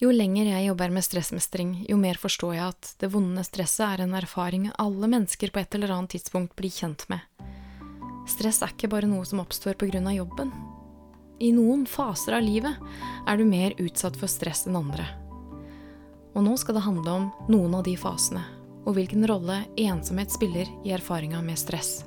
Jo lenger jeg jobber med stressmestring, jo mer forstår jeg at det vonde stresset er en erfaring alle mennesker på et eller annet tidspunkt blir kjent med. Stress er ikke bare noe som oppstår av jobben. I noen faser av livet er du mer utsatt for stress enn andre. Og nå skal det handle om noen av de fasene, og hvilken rolle ensomhet spiller i erfaringa med stress.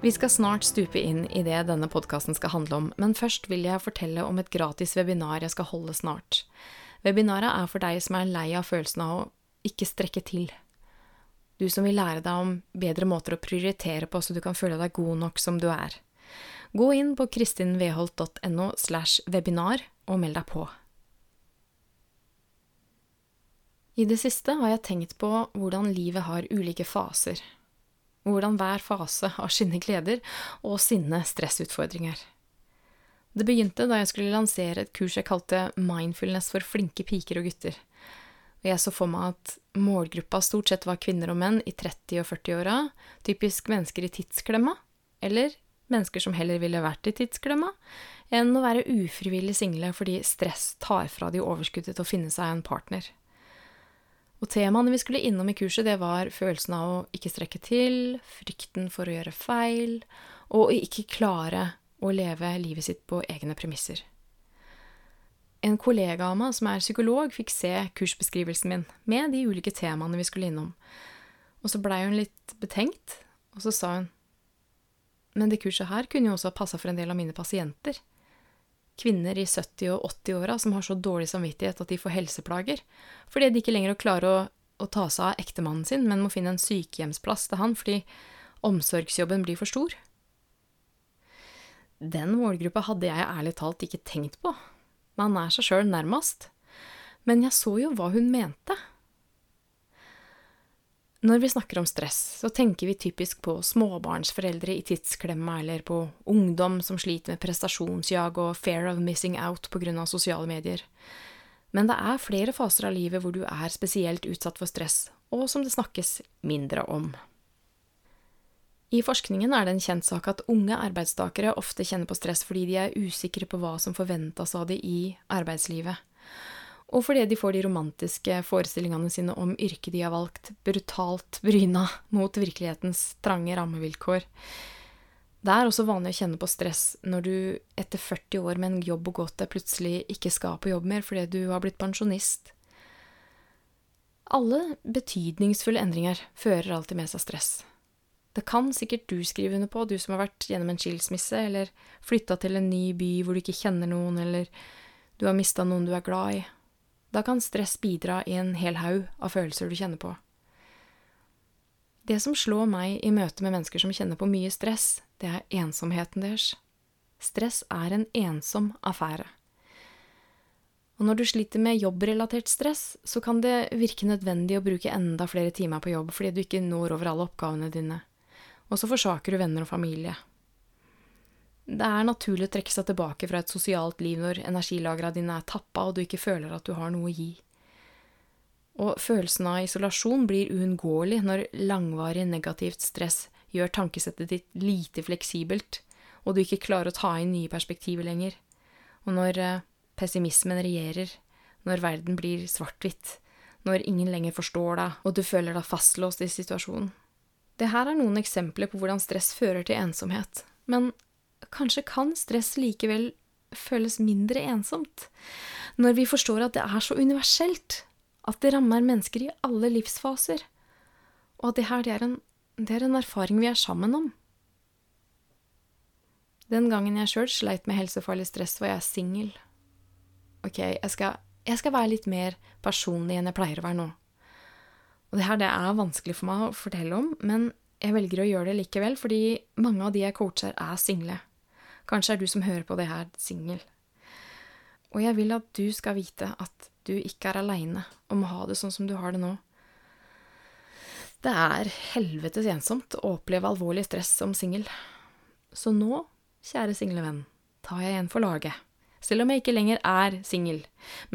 Vi skal snart stupe inn i det denne podkasten skal handle om, men først vil jeg fortelle om et gratis webinar jeg skal holde snart. Webinaret er for deg som er lei av følelsen av å ikke strekke til. Du som vil lære deg om bedre måter å prioritere på så du kan føle deg god nok som du er. Gå inn på kristinveholt.no slash webinar og meld deg på. I det siste har jeg tenkt på hvordan livet har ulike faser, hvordan hver fase har sine gleder og sine stressutfordringer. Det begynte da jeg skulle lansere et kurs jeg kalte Mindfulness for flinke piker og gutter. Jeg så for meg at målgruppa stort sett var kvinner og menn i 30- og 40-åra, typisk mennesker i tidsklemma, eller mennesker som heller ville vært i tidsklemma, enn å være ufrivillig single fordi stress tar fra de overskuddet til å finne seg en partner. Og temaene vi skulle innom i kurset, det var følelsen av å ikke strekke til, frykten for å gjøre feil, og å ikke klare å leve livet sitt på egne premisser. En kollega av meg som er psykolog, fikk se kursbeskrivelsen min med de ulike temaene vi skulle innom. Og så blei hun litt betenkt, og så sa hun Men det kurset her kunne jo også ha passa for en del av mine pasienter kvinner i 70- og 80-åra som har så dårlig samvittighet at de får helseplager, fordi de ikke lenger klarer å, å ta seg av ektemannen sin, men må finne en sykehjemsplass til han fordi omsorgsjobben blir for stor. Den målgruppa hadde jeg ærlig talt ikke tenkt på. Man er seg sjøl nærmest. Men jeg så jo hva hun mente. Når vi snakker om stress, så tenker vi typisk på småbarnsforeldre i tidsklemma, eller på ungdom som sliter med prestasjonsjag og fear of missing out av sosiale medier. Men det er flere faser av livet hvor du er spesielt utsatt for stress, og som det snakkes mindre om. I forskningen er det en kjent sak at unge arbeidstakere ofte kjenner på stress fordi de er usikre på hva som forventes av de i arbeidslivet og fordi de får de romantiske forestillingene sine om yrket de har valgt, brutalt bryna mot virkelighetens trange rammevilkår. Det er også vanlig å kjenne på stress når du etter 40 år med en jobb å gå til plutselig ikke skal på jobb mer fordi du har blitt pensjonist. Alle betydningsfulle endringer fører alltid med seg stress. Det kan sikkert du skrive under på, du som har vært gjennom en skilsmisse, eller flytta til en ny by hvor du ikke kjenner noen, eller du har mista noen du er glad i, da kan stress bidra i en hel haug av følelser du kjenner på. Det som slår meg i møte med mennesker som kjenner på mye stress, det er ensomheten deres. Stress er en ensom affære. Og når du sliter med jobbrelatert stress, så kan det virke nødvendig å bruke enda flere timer på jobb fordi du ikke når over alle oppgavene dine. Og så forsaker du venner og familie. Det er naturlig å trekke seg tilbake fra et sosialt liv når energilagra dine er tappa og du ikke føler at du har noe å gi. Og følelsen av isolasjon blir uunngåelig når langvarig negativt stress gjør tankesettet ditt lite fleksibelt, og du ikke klarer å ta inn nye perspektiver lenger. Og når eh, pessimismen regjerer, når verden blir svart-hvitt, når ingen lenger forstår deg, og du føler deg fastlåst i situasjonen. Det her er noen eksempler på hvordan stress fører til ensomhet, men kanskje kan stress likevel føles mindre ensomt, når vi forstår at det er så universelt, at det rammer mennesker i alle livsfaser, og at det her det er, en, det er en erfaring vi er sammen om. Den gangen jeg sjøl sleit med helsefarlig stress, var jeg singel. Ok, jeg skal, jeg skal, være litt mer personlig enn jeg pleier å være nå. Og det her det er vanskelig for meg å fortelle om, men jeg velger å gjøre det likevel, fordi mange av de jeg coacher, er single. Kanskje er du som hører på det her, singel. Og jeg vil at du skal vite at du ikke er aleine om å ha det sånn som du har det nå. Det er helvetes ensomt å oppleve alvorlig stress som singel. Så nå, kjære single venn, tar jeg igjen for laget. Selv om jeg ikke lenger er singel.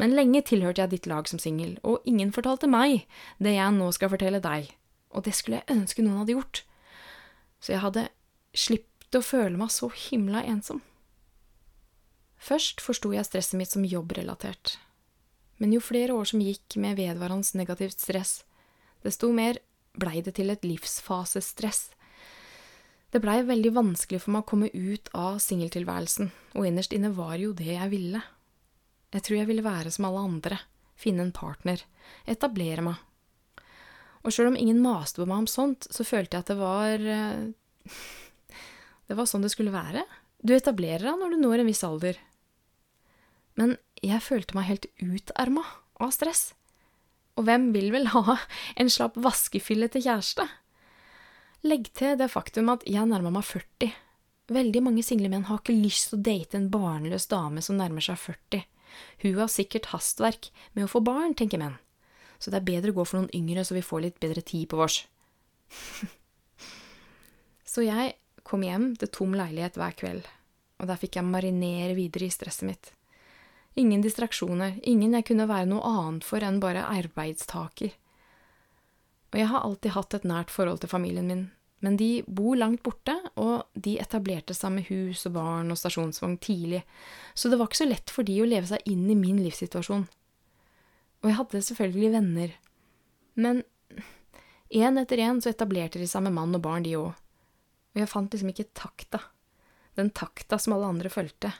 Men lenge tilhørte jeg ditt lag som singel, og ingen fortalte meg det jeg nå skal fortelle deg. Og det skulle jeg ønske noen hadde gjort. Så jeg hadde sluppet å føle meg så himla ensom. Først forsto jeg stresset mitt som jobbrelatert. Men jo flere år som gikk med vedvarende negativt stress, desto mer blei det til et livsfasestress. Det blei veldig vanskelig for meg å komme ut av singeltilværelsen, og innerst inne var jo det jeg ville. Jeg tror jeg ville være som alle andre, finne en partner, etablere meg. Og sjøl om ingen maste på meg om sånt, så følte jeg at det var eh, Det var sånn det skulle være. Du etablerer deg når du når en viss alder, men jeg følte meg helt utarma av stress. Og hvem vil vel ha en slapp vaskefille til kjæreste? Legg til det faktum at jeg nærma meg 40. Veldig mange single menn har ikke lyst til å date en barnløs dame som nærmer seg 40. Hun har sikkert hastverk med å få barn, tenker menn. Så det er bedre å gå for noen yngre, så vi får litt bedre tid på vårs. så jeg kom hjem til tom leilighet hver kveld, og der fikk jeg marinere videre i stresset mitt. Ingen distraksjoner, ingen jeg kunne være noe annet for enn bare arbeidstaker. Og jeg har alltid hatt et nært forhold til familien min, men de bor langt borte, og de etablerte seg med hus og barn og stasjonsvogn tidlig, så det var ikke så lett for de å leve seg inn i min livssituasjon. Og jeg hadde selvfølgelig venner, men én etter én så etablerte de seg med mann og barn, de òg, og jeg fant liksom ikke takta, den takta som alle andre fulgte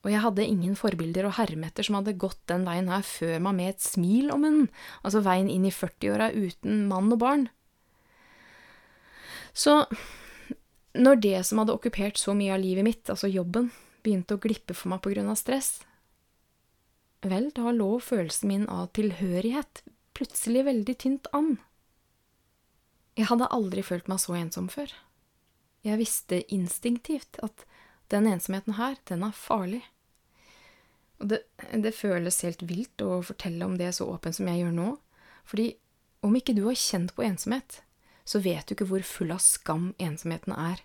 og jeg hadde ingen forbilder og herme etter som hadde gått den veien her før meg med et smil om munnen, altså veien inn i 40-åra uten mann og barn. Så når det som hadde okkupert så mye av livet mitt, altså jobben, begynte å glippe for meg på grunn av stress, vel, da lå følelsen min av tilhørighet plutselig veldig tynt an. Jeg hadde aldri følt meg så ensom før. Jeg visste instinktivt at den ensomheten her, den er farlig. Og det, det, føles helt vilt å fortelle om det så åpent som jeg gjør nå, fordi om ikke du har kjent på ensomhet, så vet du ikke hvor full av skam ensomheten er.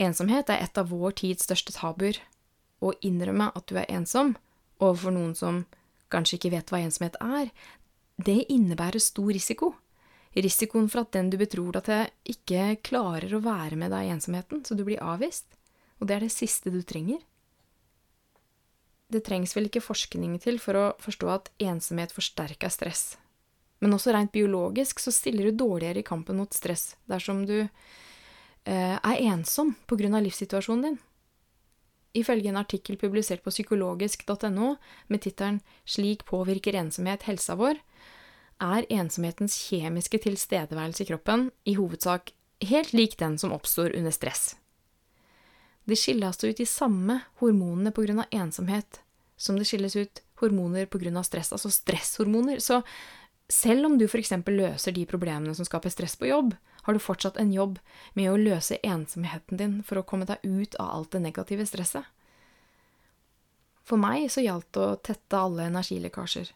Ensomhet er et av vår tids største tabuer. Å innrømme at du er ensom, overfor noen som kanskje ikke vet hva ensomhet er, det innebærer stor risiko. Risikoen for at den du betror deg til, ikke klarer å være med deg i ensomheten, så du blir avvist og det er det siste du trenger. Det trengs vel ikke forskning til for å forstå at ensomhet forsterker stress. Men også rent biologisk så stiller du dårligere i kampen mot stress dersom du eh, er ensom av livssituasjonen din. Ifølge en artikkel publisert på psykologisk.no med tittelen Slik påvirker ensomhet helsa vår, er ensomhetens kjemiske tilstedeværelse i kroppen i hovedsak helt lik den som oppstår under stress. Det skilles altså ut de samme hormonene av ensomhet som det skilles ut hormoner av stress, altså stresshormoner. Så selv om du f.eks. løser de problemene som skaper stress på jobb, har du fortsatt en jobb med å løse ensomheten din for å komme deg ut av alt det negative stresset. For meg så gjaldt det å tette alle energilekkasjer.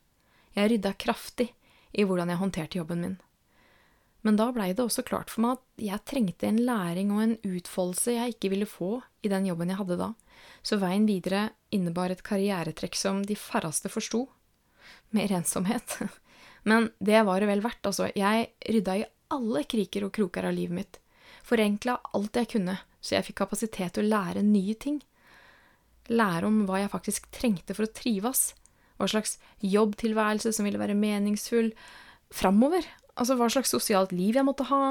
Jeg rydda kraftig i hvordan jeg håndterte jobben min. Men da blei det også klart for meg at jeg trengte en læring og en utfoldelse jeg ikke ville få i den jobben jeg hadde da, så veien videre innebar et karrieretrekk som de færreste forsto. Mer ensomhet. Men det var det vel verdt, altså. Jeg rydda i alle kriker og kroker av livet mitt. Forenkla alt jeg kunne, så jeg fikk kapasitet til å lære nye ting. Lære om hva jeg faktisk trengte for å trives. Hva slags jobbtilværelse som ville være meningsfull framover, Altså hva slags sosialt liv jeg måtte ha.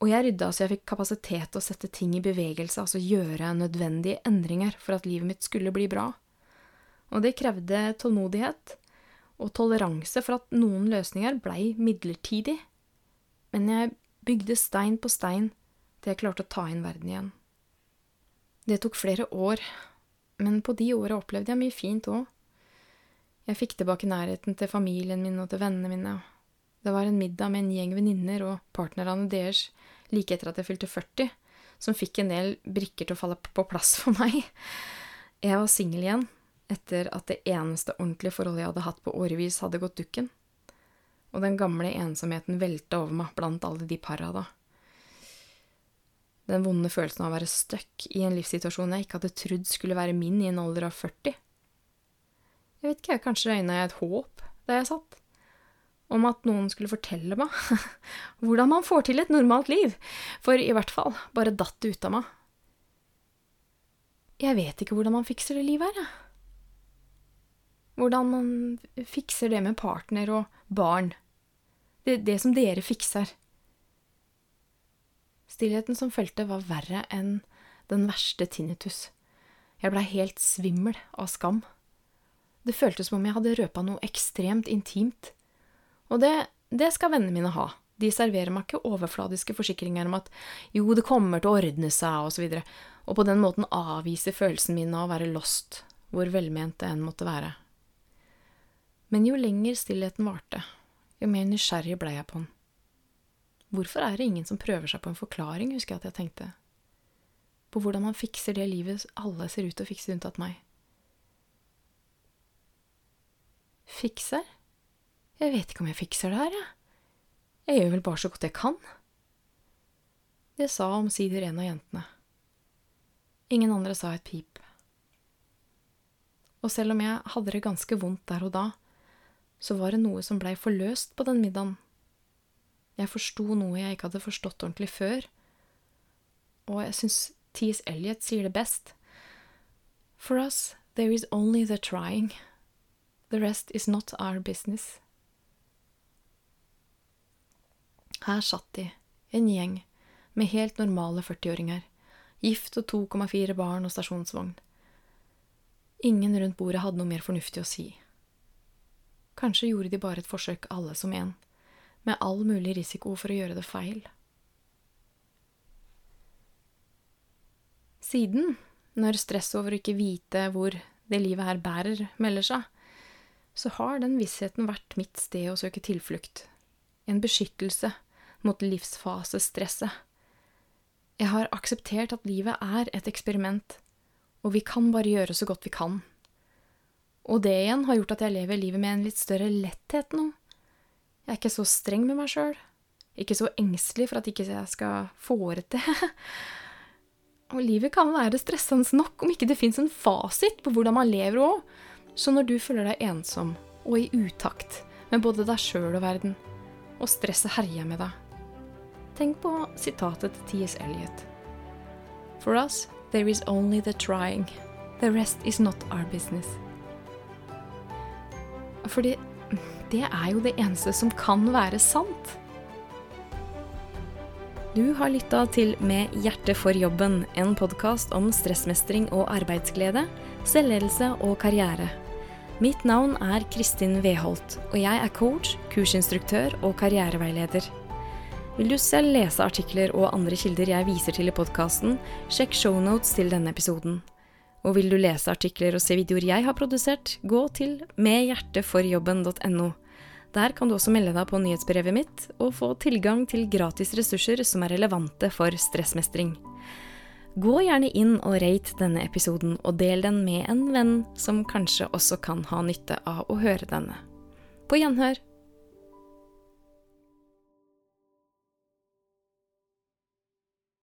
Og jeg rydda så jeg fikk kapasitet til å sette ting i bevegelse, altså gjøre nødvendige endringer for at livet mitt skulle bli bra. Og det krevde tålmodighet og toleranse for at noen løsninger blei midlertidig. Men jeg bygde stein på stein til jeg klarte å ta inn verden igjen. Det tok flere år, men på de åra opplevde jeg mye fint òg. Jeg fikk tilbake nærheten til familien min og til vennene mine, det var en middag med en gjeng venninner og partnerne deres like etter at jeg fylte 40, som fikk en del brikker til å falle på plass for meg. Jeg var singel igjen etter at det eneste ordentlige forholdet jeg hadde hatt på årevis, hadde gått dukken. Og den gamle ensomheten velta over meg blant alle de para da. Den vonde følelsen av å være stuck i en livssituasjon jeg ikke hadde trodd skulle være min i en alder av 40. Jeg vet ikke, kanskje øyna jeg et håp der jeg satt? Om at noen skulle fortelle meg hvordan man får til et normalt liv, for i hvert fall bare datt det ut av meg. Jeg vet ikke hvordan man fikser det livet her, jeg. Hvordan man fikser det med partner og barn. Det, det som dere fikser. Stillheten som fulgte, var verre enn den verste tinnitus. Jeg blei helt svimmel av skam. Det føltes som om jeg hadde røpa noe ekstremt intimt. Og det, det skal vennene mine ha. De serverer meg ikke overfladiske forsikringer om at jo, det kommer til å ordne seg, og så videre, og på den måten avvise følelsen min av å være lost, hvor velment det enn måtte være. Men jo lenger stillheten varte, jo mer nysgjerrig blei jeg på den. Hvorfor er det ingen som prøver seg på en forklaring, husker jeg at jeg tenkte. På hvordan man fikser det livet alle ser ut til å fikse unntatt meg. Fikser? Jeg vet ikke om jeg fikser det her, jeg. Jeg gjør vel bare så godt jeg kan. Det sa omsider en av jentene. Ingen andre sa et pip. Og selv om jeg hadde det ganske vondt der og da, så var det noe som blei forløst på den middagen. Jeg forsto noe jeg ikke hadde forstått ordentlig før, og jeg syns T.S. Elliot sier det best. For us, there is only the trying. The rest is not our business. Her satt de, en gjeng, med helt normale 40-åringer, gift og 2,4 barn og stasjonsvogn. Ingen rundt bordet hadde noe mer fornuftig å si. Kanskje gjorde de bare et forsøk alle som en, med all mulig risiko for å gjøre det feil. Siden, når stress over å ikke vite hvor det livet her bærer, melder seg, så har den vissheten vært mitt sted å søke tilflukt, en beskyttelse mot livsfasestresset. Jeg har akseptert at livet er et eksperiment, og vi kan bare gjøre så godt vi kan. Og det igjen har gjort at jeg lever livet med en litt større letthet nå. Jeg er ikke så streng med meg sjøl, ikke så engstelig for at ikke jeg skal få det til. Og livet kan være stressende nok om ikke det fins en fasit på hvordan man lever òg. Så når du føler deg ensom og i utakt med både deg sjøl og verden, og stresset herjer med deg, Tenk på sitatet til T.S. Eliot. For us, there is only the trying. The rest is not our business. Fordi det er jo det eneste som kan være sant. Du har lytta til Med hjertet for jobben, en podkast om stressmestring og arbeidsglede, selvledelse og karriere. Mitt navn er Kristin Weholt, og jeg er coach, kursinstruktør og karriereveileder. Vil du selv lese artikler og andre kilder jeg viser til i podkasten, sjekk shownotes til denne episoden. Og vil du lese artikler og se videoer jeg har produsert, gå til medhjerteforjobben.no. Der kan du også melde deg på nyhetsbrevet mitt og få tilgang til gratis ressurser som er relevante for stressmestring. Gå gjerne inn og rate denne episoden, og del den med en venn som kanskje også kan ha nytte av å høre denne. På gjenhør!